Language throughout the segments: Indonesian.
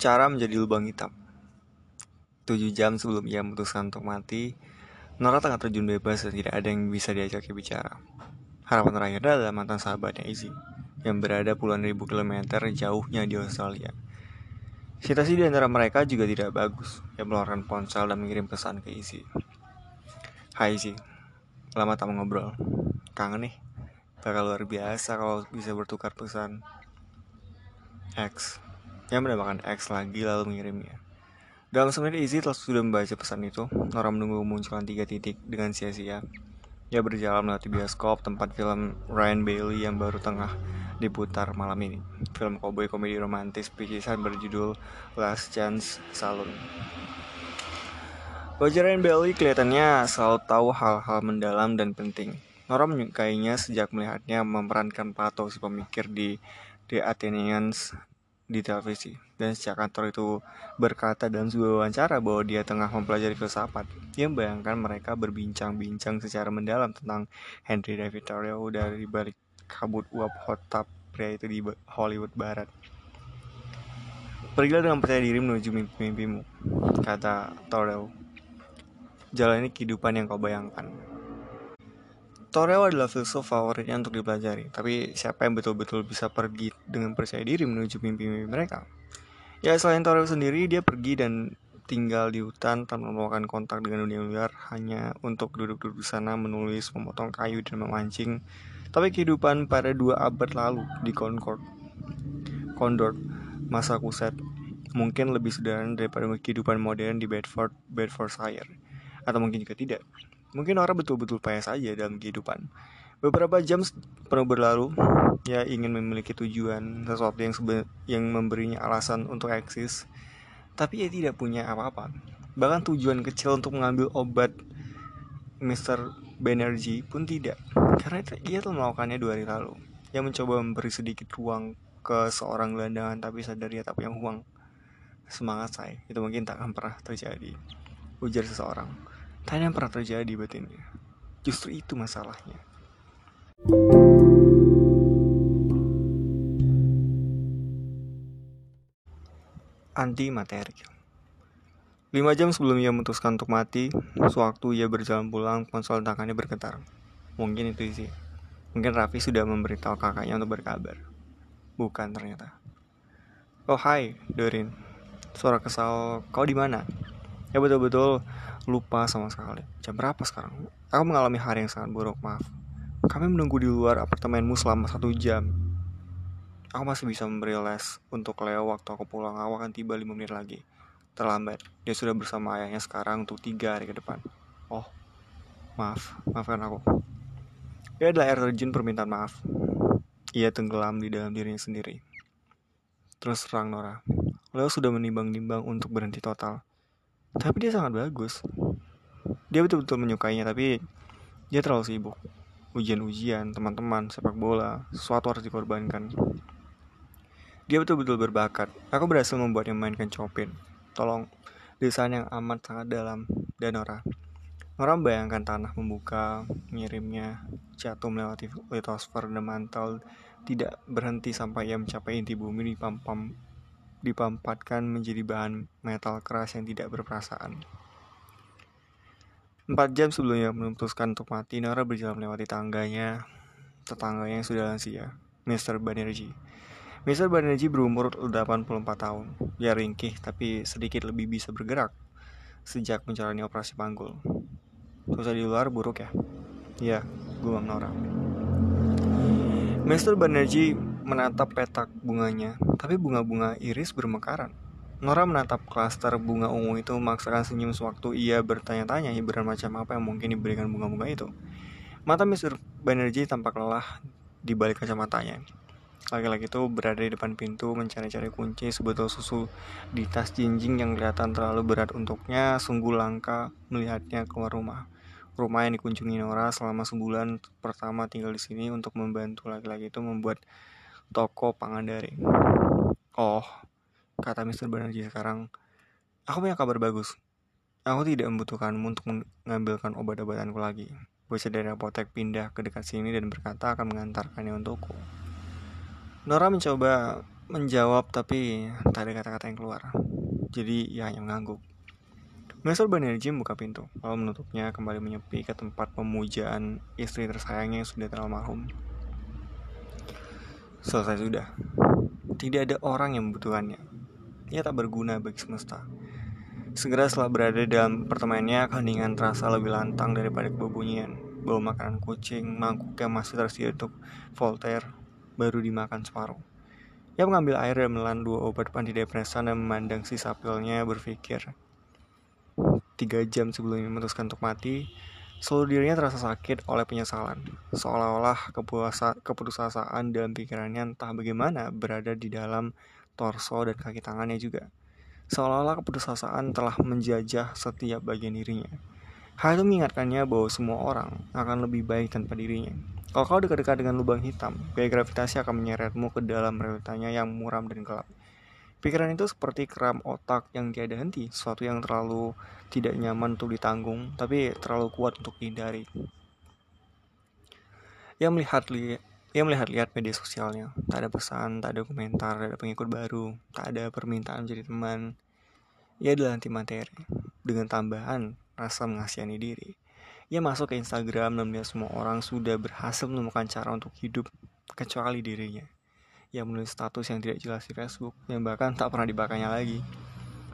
Cara menjadi lubang hitam. Tujuh jam sebelum ia memutuskan untuk mati, Nora tengah terjun bebas dan tidak ada yang bisa diajak bicara. Harapan terakhir adalah mantan sahabatnya Izzy, yang berada puluhan ribu kilometer jauhnya di Australia. Situasi di antara mereka juga tidak bagus. Ia mengeluarkan ponsel dan mengirim pesan ke Izzy. Hai Izzy, lama tak mengobrol. Kangen nih, bakal luar biasa kalau bisa bertukar pesan. X yang menambahkan X lagi lalu mengirimnya. Dalam semenit Izzy telah sudah membaca pesan itu, Nora menunggu munculan tiga titik dengan sia-sia. Ia berjalan melewati bioskop tempat film Ryan Bailey yang baru tengah diputar malam ini. Film cowboy komedi romantis picisan berjudul Last Chance Saloon. Wajah Ryan Bailey kelihatannya selalu tahu hal-hal mendalam dan penting. Nora menyukainya sejak melihatnya memerankan Plato si pemikir di The Athenians di televisi dan sejak kantor itu berkata dalam sebuah wawancara bahwa dia tengah mempelajari filsafat dia membayangkan mereka berbincang-bincang secara mendalam tentang Henry David Thoreau dari balik kabut uap hot tub pria itu di Hollywood Barat Pergilah dengan percaya diri menuju mimpi-mimpimu, kata Thoreau. Jalani kehidupan yang kau bayangkan. Toreo adalah filsuf favoritnya untuk dipelajari, tapi siapa yang betul-betul bisa pergi dengan percaya diri menuju mimpi-mimpi mereka? Ya selain Toreo sendiri, dia pergi dan tinggal di hutan tanpa melakukan kontak dengan dunia luar hanya untuk duduk-duduk di sana menulis, memotong kayu dan memancing. Tapi kehidupan pada dua abad lalu di Concord, Condor, Massachusetts mungkin lebih sederhana daripada kehidupan modern di Bedford, Bedfordshire. Atau mungkin juga tidak. Mungkin orang betul-betul payah saja dalam kehidupan. Beberapa jam penuh berlalu, ya ingin memiliki tujuan, sesuatu yang yang memberinya alasan untuk eksis, tapi ia tidak punya apa-apa. Bahkan tujuan kecil untuk mengambil obat Mr. Banerjee pun tidak, karena ia telah melakukannya dua hari lalu. Yang mencoba memberi sedikit ruang ke seorang gelandangan tapi sadar ia tak punya uang. Semangat saya, itu mungkin tak akan pernah terjadi. Ujar seseorang. Tak ada yang pernah terjadi batinnya. Justru itu masalahnya. Anti materi. Lima jam sebelum ia memutuskan untuk mati, sewaktu ia berjalan pulang, ponsel tangannya bergetar. Mungkin itu sih. Mungkin Raffi sudah memberitahu kakaknya untuk berkabar. Bukan ternyata. Oh hai, Dorin. Suara kesal, kau di mana? Ya betul-betul lupa sama sekali. Jam berapa sekarang? Aku mengalami hari yang sangat buruk, maaf. Kami menunggu di luar apartemenmu selama satu jam. Aku masih bisa memberi les untuk Leo waktu aku pulang. Aku akan tiba lima menit lagi. Terlambat. Dia sudah bersama ayahnya sekarang untuk tiga hari ke depan. Oh, maaf. Maafkan aku. Dia adalah air terjun permintaan maaf. Ia tenggelam di dalam dirinya sendiri. Terus terang Nora. Leo sudah menimbang-nimbang untuk berhenti total tapi dia sangat bagus. Dia betul-betul menyukainya tapi dia terlalu sibuk. Ujian-ujian teman-teman sepak bola sesuatu harus dikorbankan. Dia betul-betul berbakat. Aku berhasil membuatnya memainkan Chopin. Tolong desain yang amat sangat dalam dan Nora Nora membayangkan tanah membuka mengirimnya jatuh melewati litosfer dan mantel tidak berhenti sampai ia mencapai inti bumi di pam-pam dipampatkan menjadi bahan metal keras yang tidak berperasaan. Empat jam sebelumnya memutuskan untuk mati, Nora berjalan melewati tangganya, tetangganya yang sudah lansia, Mr. Banerjee. Mr. Banerjee berumur 84 tahun. Dia ringkih tapi sedikit lebih bisa bergerak sejak menjalani operasi panggul. Susah di luar buruk ya? Ya, gumam Nora. Mr. Banerjee menatap petak bunganya, tapi bunga-bunga iris bermekaran. Nora menatap klaster bunga ungu itu memaksakan senyum sewaktu ia bertanya-tanya hiburan macam apa yang mungkin diberikan bunga-bunga itu. Mata Mr. Banerjee tampak lelah di balik kacamatanya. Laki-laki itu berada di depan pintu mencari-cari kunci sebetul susu di tas jinjing yang kelihatan terlalu berat untuknya. Sungguh langka melihatnya keluar rumah. Rumah yang dikunjungi Nora selama sebulan pertama tinggal di sini untuk membantu laki-laki itu membuat toko Pangandaring. Oh, kata Mr. Banerjee sekarang, aku punya kabar bagus. Aku tidak membutuhkanmu untuk mengambilkan obat-obatanku lagi. Bocah dari apotek pindah ke dekat sini dan berkata akan mengantarkannya untukku. Nora mencoba menjawab tapi tak ada kata-kata yang keluar. Jadi ia hanya mengangguk. Master Banerjee buka pintu, lalu menutupnya kembali menyepi ke tempat pemujaan istri tersayangnya yang sudah almarhum. Selesai sudah. Tidak ada orang yang membutuhkannya. Ia tak berguna bagi semesta. Segera setelah berada dalam pertemanannya, keheningan terasa lebih lantang daripada kebunyian. Bau makanan kucing, mangkuk yang masih tersedia untuk Voltaire, baru dimakan separuh. Ia mengambil air dan menelan dua obat antidepresan dan memandang sisa pilnya berpikir, tiga jam sebelum memutuskan untuk mati, seluruh dirinya terasa sakit oleh penyesalan. Seolah-olah keputusasaan dalam pikirannya entah bagaimana berada di dalam torso dan kaki tangannya juga. Seolah-olah keputusasaan telah menjajah setiap bagian dirinya. Hal itu mengingatkannya bahwa semua orang akan lebih baik tanpa dirinya. Kalau kau dekat-dekat dengan lubang hitam, gaya gravitasi akan menyeretmu ke dalam realitanya yang muram dan gelap. Pikiran itu seperti keram otak yang tiada henti, sesuatu yang terlalu tidak nyaman untuk ditanggung, tapi terlalu kuat untuk dihindari. Ia melihat li ia melihat-lihat media sosialnya. Tak ada pesan, tak ada komentar, tak ada pengikut baru, tak ada permintaan menjadi teman. Ia adalah anti materi, dengan tambahan rasa mengasihani diri. Ia masuk ke Instagram dan melihat semua orang sudah berhasil menemukan cara untuk hidup kecuali dirinya yang menulis status yang tidak jelas di Facebook yang bahkan tak pernah dibakanya lagi.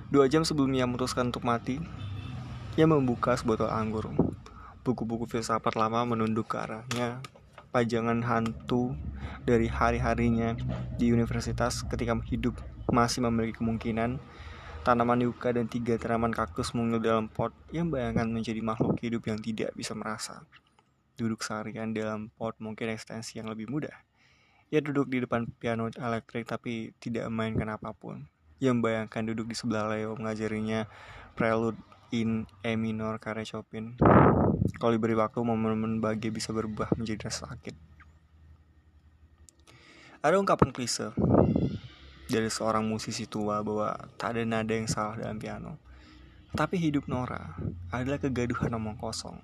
Dua jam sebelum ia memutuskan untuk mati, ia membuka sebotol anggur. Buku-buku filsafat lama menunduk ke arahnya. Pajangan hantu dari hari-harinya di universitas ketika hidup masih memiliki kemungkinan tanaman yuka dan tiga tanaman kaktus mungil dalam pot yang bayangkan menjadi makhluk hidup yang tidak bisa merasa. Duduk seharian dalam pot mungkin ekstensi yang lebih mudah. Ia duduk di depan piano elektrik tapi tidak memainkan apa pun. Ia membayangkan duduk di sebelah Leo mengajarinya prelude in E minor karya Chopin. Kalau diberi waktu, momen-momen bahagia bisa berubah menjadi rasa sakit. Ada ungkapan klise dari seorang musisi tua bahwa tak ada nada yang salah dalam piano. Tapi hidup Nora adalah kegaduhan omong kosong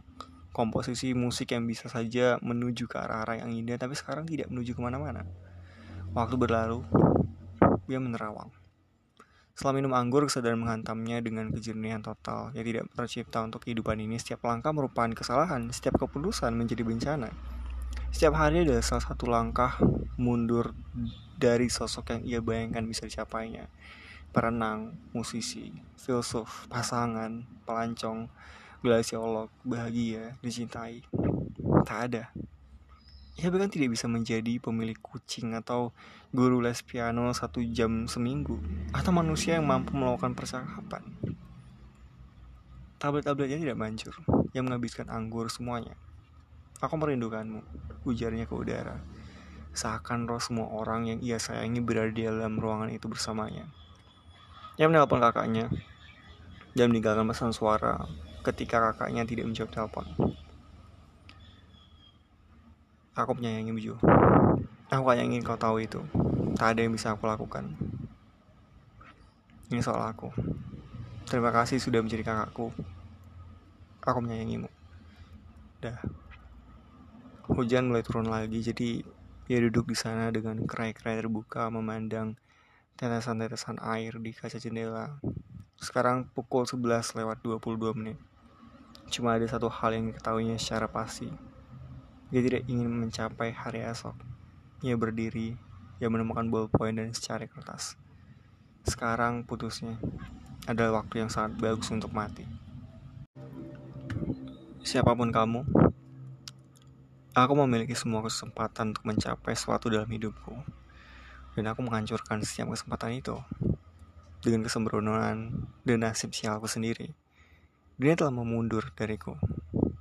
komposisi musik yang bisa saja menuju ke arah-arah yang indah tapi sekarang tidak menuju ke mana-mana. Waktu berlalu dia menerawang. Setelah minum anggur kesadaran menghantamnya dengan kejernihan total yang tidak tercipta untuk kehidupan ini setiap langkah merupakan kesalahan setiap keputusan menjadi bencana. Setiap hari ada salah satu langkah mundur dari sosok yang ia bayangkan bisa dicapainya. Perenang, musisi, filsuf, pasangan, pelancong, glasiolog, bahagia, dicintai. Tak ada. Ia bahkan tidak bisa menjadi pemilik kucing atau guru les piano satu jam seminggu atau manusia yang mampu melakukan percakapan. Tablet-tabletnya tidak mancur, yang menghabiskan anggur semuanya. Aku merindukanmu, ujarnya ke udara. Seakan roh semua orang yang ia sayangi berada di dalam ruangan itu bersamanya. Ia menelpon kakaknya dan meninggalkan pesan suara ketika kakaknya tidak menjawab telepon. Aku menyayangi Buju. Aku hanya ingin kau tahu itu. Tak ada yang bisa aku lakukan. Ini soal aku. Terima kasih sudah menjadi kakakku. Aku menyayangimu. Dah. Hujan mulai turun lagi, jadi dia duduk di sana dengan kerai-kerai terbuka memandang tetesan-tetesan air di kaca jendela. Sekarang pukul 11 lewat 22 menit. Cuma ada satu hal yang diketahuinya secara pasti. Dia tidak ingin mencapai hari esok. Ia berdiri, ia menemukan ballpoint dan secari kertas. Sekarang putusnya adalah waktu yang sangat bagus untuk mati. Siapa pun kamu, aku memiliki semua kesempatan untuk mencapai sesuatu dalam hidupku. Dan aku menghancurkan setiap kesempatan itu dengan kesembronoan dan nasib sialku sendiri. Dunia telah memundur dariku.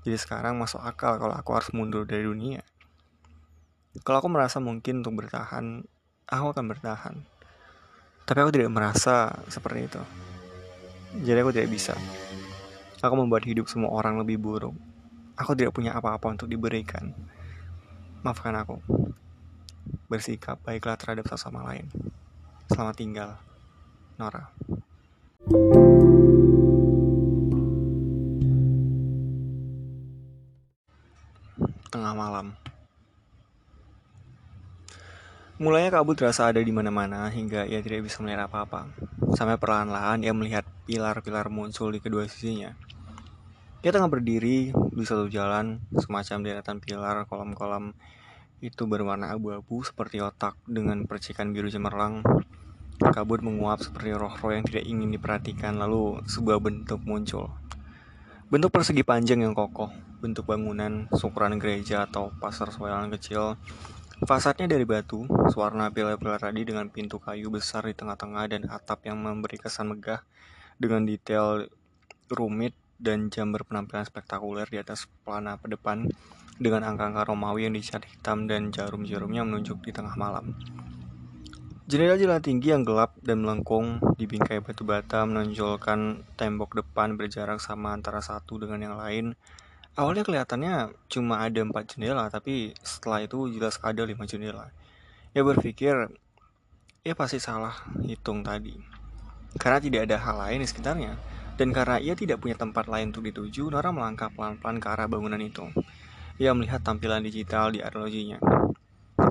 Jadi sekarang masuk akal kalau aku harus mundur dari dunia. Kalau aku merasa mungkin untuk bertahan, aku akan bertahan. Tapi aku tidak merasa seperti itu. Jadi aku tidak bisa. Aku membuat hidup semua orang lebih buruk. Aku tidak punya apa-apa untuk diberikan. Maafkan aku. Bersikap baiklah terhadap sesama lain. Selamat tinggal. Nora. Tengah malam. Mulanya kabut terasa ada di mana-mana hingga ia tidak bisa melihat apa-apa. Sampai perlahan-lahan ia melihat pilar-pilar muncul di kedua sisinya. Ia tengah berdiri di satu jalan, semacam deretan pilar kolam-kolam itu berwarna abu-abu seperti otak dengan percikan biru cemerlang. Kabut menguap seperti roh-roh yang tidak ingin diperhatikan, lalu sebuah bentuk muncul. Bentuk persegi panjang yang kokoh, bentuk bangunan, ukuran gereja atau pasar soalan kecil, Fasadnya dari batu, sewarna pilar-pilar tadi dengan pintu kayu besar di tengah-tengah dan atap yang memberi kesan megah dengan detail rumit dan jam berpenampilan spektakuler di atas pelana depan dengan angka-angka Romawi yang dicat hitam dan jarum-jarumnya menunjuk di tengah malam. Jendela-jendela tinggi yang gelap dan melengkung di bingkai batu bata menonjolkan tembok depan berjarak sama antara satu dengan yang lain Awalnya kelihatannya cuma ada empat jendela, tapi setelah itu jelas ada lima jendela. Ya berpikir, ya pasti salah hitung tadi. Karena tidak ada hal lain di sekitarnya. Dan karena ia tidak punya tempat lain untuk dituju, Nora melangkah pelan-pelan ke arah bangunan itu. Ia melihat tampilan digital di arlojinya.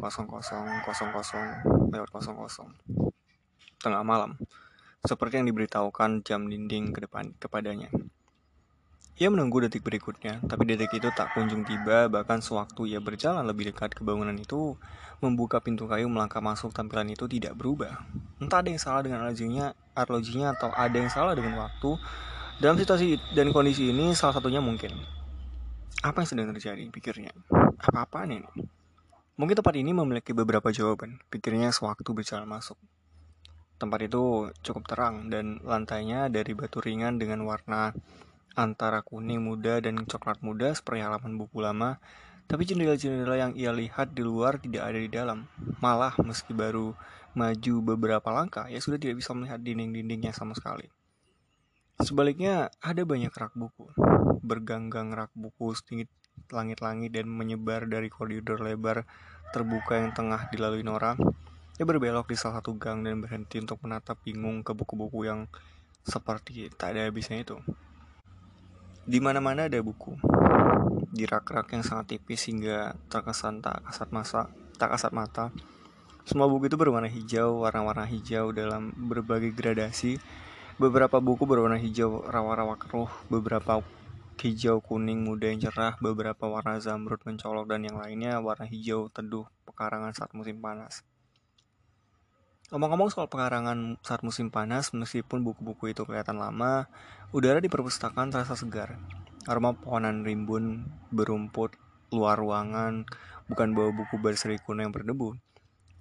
0000 lewat 00. Tengah malam. Seperti yang diberitahukan jam dinding ke depan kepadanya. Ia menunggu detik berikutnya, tapi detik itu tak kunjung tiba, bahkan sewaktu ia berjalan lebih dekat ke bangunan itu, membuka pintu kayu melangkah masuk tampilan itu tidak berubah. Entah ada yang salah dengan arlojinya, arlojinya atau ada yang salah dengan waktu. Dalam situasi dan kondisi ini, salah satunya mungkin. Apa yang sedang terjadi, pikirnya. Apa-apaan ini? Mungkin tempat ini memiliki beberapa jawaban, pikirnya sewaktu berjalan masuk. Tempat itu cukup terang dan lantainya dari batu ringan dengan warna antara kuning muda dan coklat muda seperti halaman buku lama, tapi jendela-jendela yang ia lihat di luar tidak ada di dalam. Malah meski baru maju beberapa langkah, ia sudah tidak bisa melihat dinding-dindingnya sama sekali. Sebaliknya, ada banyak rak buku. Berganggang rak buku setinggi langit-langit dan menyebar dari koridor lebar terbuka yang tengah dilalui Nora. Ia berbelok di salah satu gang dan berhenti untuk menatap bingung ke buku-buku yang seperti tak ada habisnya itu. Di mana-mana ada buku. Di rak-rak yang sangat tipis hingga terkesan tak kasat masa, tak kasat mata. Semua buku itu berwarna hijau, warna-warna hijau dalam berbagai gradasi. Beberapa buku berwarna hijau rawa-rawa keruh, beberapa hijau kuning muda yang cerah, beberapa warna zamrud mencolok dan yang lainnya warna hijau teduh pekarangan saat musim panas. Ngomong-ngomong soal pekarangan saat musim panas, meskipun buku-buku itu kelihatan lama, udara di perpustakaan terasa segar. Aroma pohonan rimbun, berumput, luar ruangan, bukan bau buku berseri kuno yang berdebu.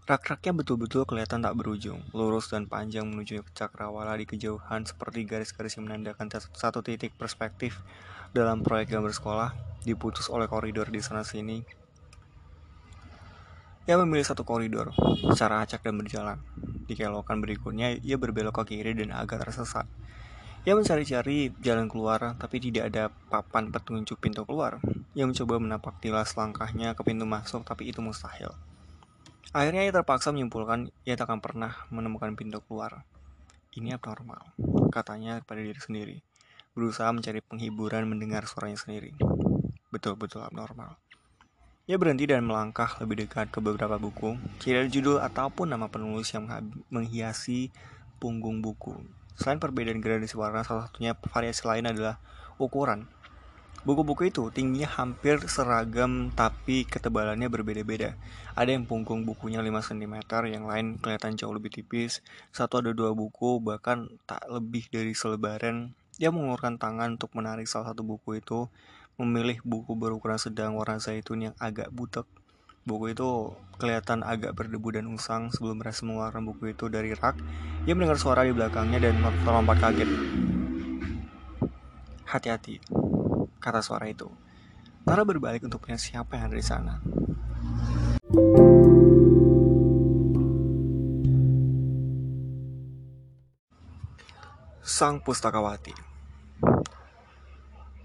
Rak-raknya betul-betul kelihatan tak berujung, lurus dan panjang menuju cakrawala di kejauhan seperti garis-garis yang menandakan satu titik perspektif dalam proyek gambar sekolah, diputus oleh koridor di sana-sini ia memilih satu koridor, secara acak dan berjalan. Di kelokan berikutnya, ia berbelok ke kiri dan agak tersesat. Ia mencari-cari jalan keluar, tapi tidak ada papan petunjuk pintu keluar. Ia mencoba menapak tilas langkahnya ke pintu masuk, tapi itu mustahil. Akhirnya ia terpaksa menyimpulkan ia tak akan pernah menemukan pintu keluar. Ini abnormal, katanya pada diri sendiri. Berusaha mencari penghiburan mendengar suaranya sendiri. Betul-betul abnormal. Ia berhenti dan melangkah lebih dekat ke beberapa buku. Tidak judul ataupun nama penulis yang menghiasi punggung buku. Selain perbedaan gradasi warna, salah satunya variasi lain adalah ukuran. Buku-buku itu tingginya hampir seragam tapi ketebalannya berbeda-beda. Ada yang punggung bukunya 5 cm, yang lain kelihatan jauh lebih tipis. Satu ada dua buku, bahkan tak lebih dari selebaran. Dia mengulurkan tangan untuk menarik salah satu buku itu memilih buku berukuran sedang warna zaitun yang agak butek. Buku itu kelihatan agak berdebu dan usang sebelum berhasil mengeluarkan buku itu dari rak. Ia mendengar suara di belakangnya dan terlompat kaget. Hati-hati, kata suara itu. Nara berbalik untuk melihat siapa yang ada di sana. Sang Pustakawati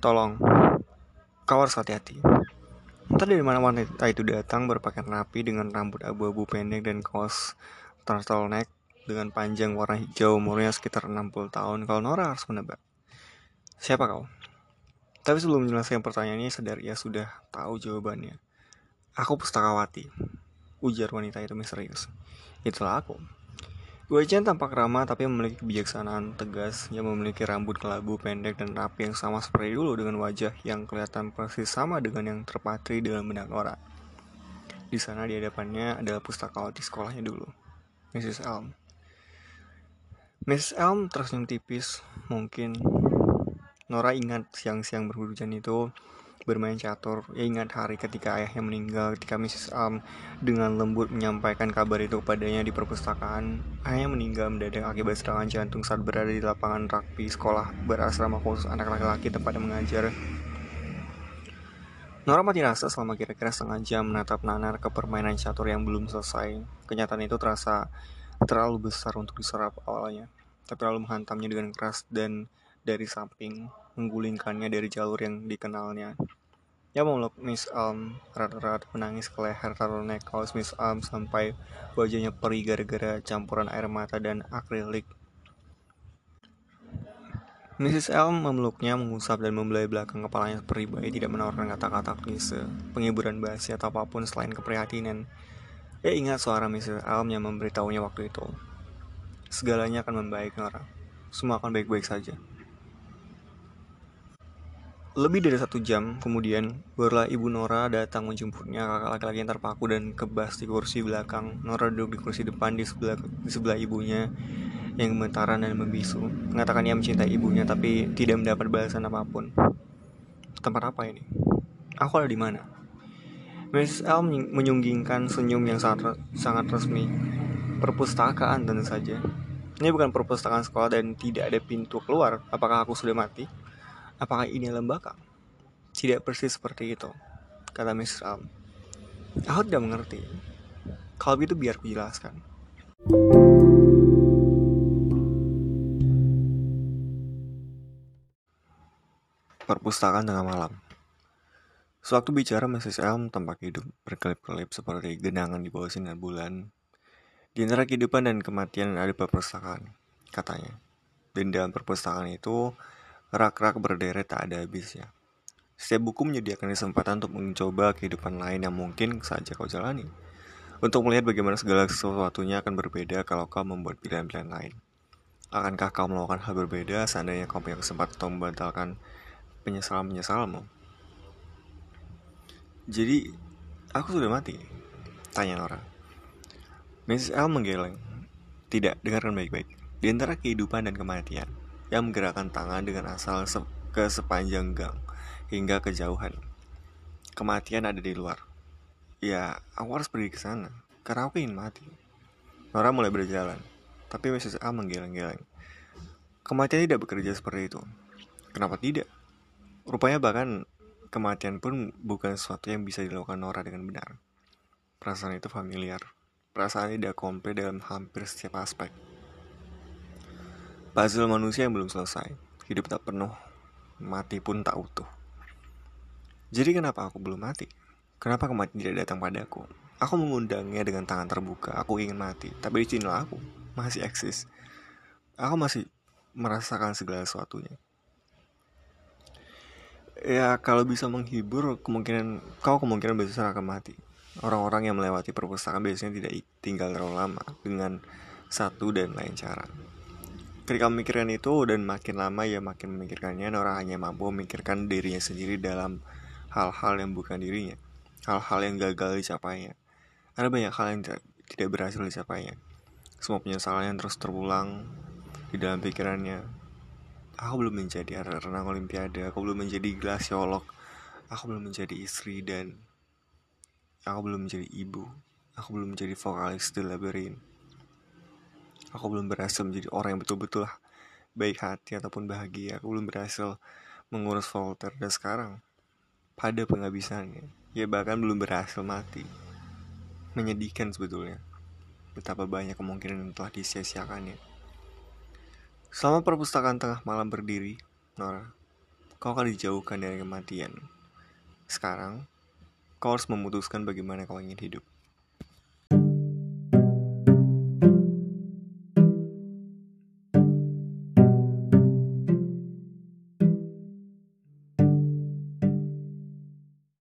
Tolong, Kau harus hati-hati. Entah dari mana wanita itu datang berpakaian rapi dengan rambut abu-abu pendek dan kaos turtleneck dengan panjang warna hijau umurnya sekitar 60 tahun. Kalau Nora harus menebak. Siapa kau? Tapi sebelum menjelaskan pertanyaan ini, sadar ia sudah tahu jawabannya. Aku pustakawati. Ujar wanita itu misterius. Itulah aku. Wajah tampak ramah tapi memiliki kebijaksanaan tegas yang memiliki rambut kelabu pendek dan rapi yang sama seperti dulu dengan wajah yang kelihatan persis sama dengan yang terpatri dalam benak Nora. Di sana di hadapannya adalah pustakawati sekolahnya dulu, Mrs. Elm. Mrs. Elm tersenyum tipis, mungkin Nora ingat siang-siang berhujan itu bermain catur. Ia ingat hari ketika ayahnya meninggal, ketika Mrs. Alm dengan lembut menyampaikan kabar itu kepadanya di perpustakaan. Ayahnya meninggal mendadak akibat serangan jantung saat berada di lapangan rugby sekolah berasrama khusus anak laki-laki tempat mengajar. Nora mati rasa selama kira-kira setengah jam menatap Nanar ke permainan catur yang belum selesai. Kenyataan itu terasa terlalu besar untuk diserap awalnya, tapi lalu menghantamnya dengan keras dan dari samping menggulingkannya dari jalur yang dikenalnya. Ya memeluk Miss Alm, rat-rat menangis ke leher naik kaos Miss Alm sampai wajahnya perih gara-gara campuran air mata dan akrilik. Mrs. Elm memeluknya, mengusap dan membelai belakang kepalanya seperti bayi tidak menawarkan kata-kata klise, penghiburan basi atau apa pun selain keprihatinan. Ia ingat suara Mrs. Elm yang memberitahunya waktu itu. Segalanya akan membaik, Nora. Semua akan baik-baik saja. Lebih dari satu jam kemudian, barulah ibu Nora datang menjemputnya kakak laki-laki yang terpaku dan kebas di kursi belakang. Nora duduk di kursi depan di sebelah, di sebelah ibunya yang gemetaran dan membisu. Mengatakan ia mencintai ibunya tapi tidak mendapat balasan apa pun. Tempat apa ini? Aku ada di mana? Mrs. L menyunggingkan senyum yang sangat, sangat resmi. Perpustakaan tentu saja. Ini bukan perpustakaan sekolah dan tidak ada pintu keluar. Apakah aku sudah mati? Apakah ini lembaga? Tidak persis seperti itu, kata Mrs. Alm. Aku tidak mengerti. Kalau begitu biar ku jelaskan. Perpustakaan tengah malam. Sewaktu bicara Mrs. Elm tampak hidup berkelip-kelip seperti genangan di bawah sinar bulan. Di antara kehidupan dan kematian ada perpustakaan, katanya. Dan dalam perpustakaan itu Rak-rak berderet tak ada habisnya. Setiap buku menyediakan kesempatan untuk mencoba kehidupan lain yang mungkin saja kau jalani. Untuk melihat bagaimana segala sesuatunya akan berbeda kalau kau membuat pilihan-pilihan lain. Akankah kau melakukan hal berbeda seandainya kau punya kesempatan untuk membatalkan penyesalan-penyesalanmu? Jadi, aku sudah mati? Tanya Nora. Mrs. L menggeleng. Tidak, dengarkan baik-baik. Di antara kehidupan dan kematian, yang menggerakkan tangan dengan asal se ke sepanjang gang hingga kejauhan. Kematian ada di luar. Ya, aku harus pergi ke sana karena aku ingin mati. Nora mulai berjalan, tapi Mrs. A menggeleng-geleng. Kematian tidak bekerja seperti itu. Kenapa tidak? Rupanya bahkan kematian pun bukan sesuatu yang bisa dilakukan Nora dengan benar. Perasaan itu familiar. Perasaan tidak komplit dalam hampir setiap aspek. Puzzle manusia yang belum selesai. Hidup tak penuh, mati pun tak utuh. Jadi kenapa aku belum mati? Kenapa kematian tidak datang padaku? Aku mengundangnya dengan tangan terbuka. Aku ingin mati, tapi di sini aku masih eksis. Aku masih merasakan segala sesuatunya. Ya kalau bisa menghibur, kemungkinan kau kemungkinan besar akan mati. Orang-orang yang melewati perpustakaan biasanya tidak tinggal terlalu lama dengan satu dan lain cara. Ketika memikirkan itu dan makin lama ya makin memikirkannya, Nora hanya mampu memikirkan dirinya sendiri dalam hal-hal yang bukan dirinya, hal-hal yang gagal dicapainya. Ada banyak hal yang tidak berhasil dicapainya. Semua penyesalan yang terus terulang di dalam pikirannya. Aku belum menjadi renang olimpiade, aku belum menjadi glasiolog, aku belum menjadi istri dan aku belum menjadi ibu, aku belum menjadi vokalis di labirin aku belum berhasil menjadi orang yang betul-betul baik hati ataupun bahagia. Aku belum berhasil mengurus Voltaire dan sekarang pada penghabisannya ya bahkan belum berhasil mati. Menyedihkan sebetulnya. Betapa banyak kemungkinan yang telah disia-siakannya. Selama perpustakaan tengah malam berdiri Nora kau akan dijauhkan dari kematian. Sekarang kau harus memutuskan bagaimana kau ingin hidup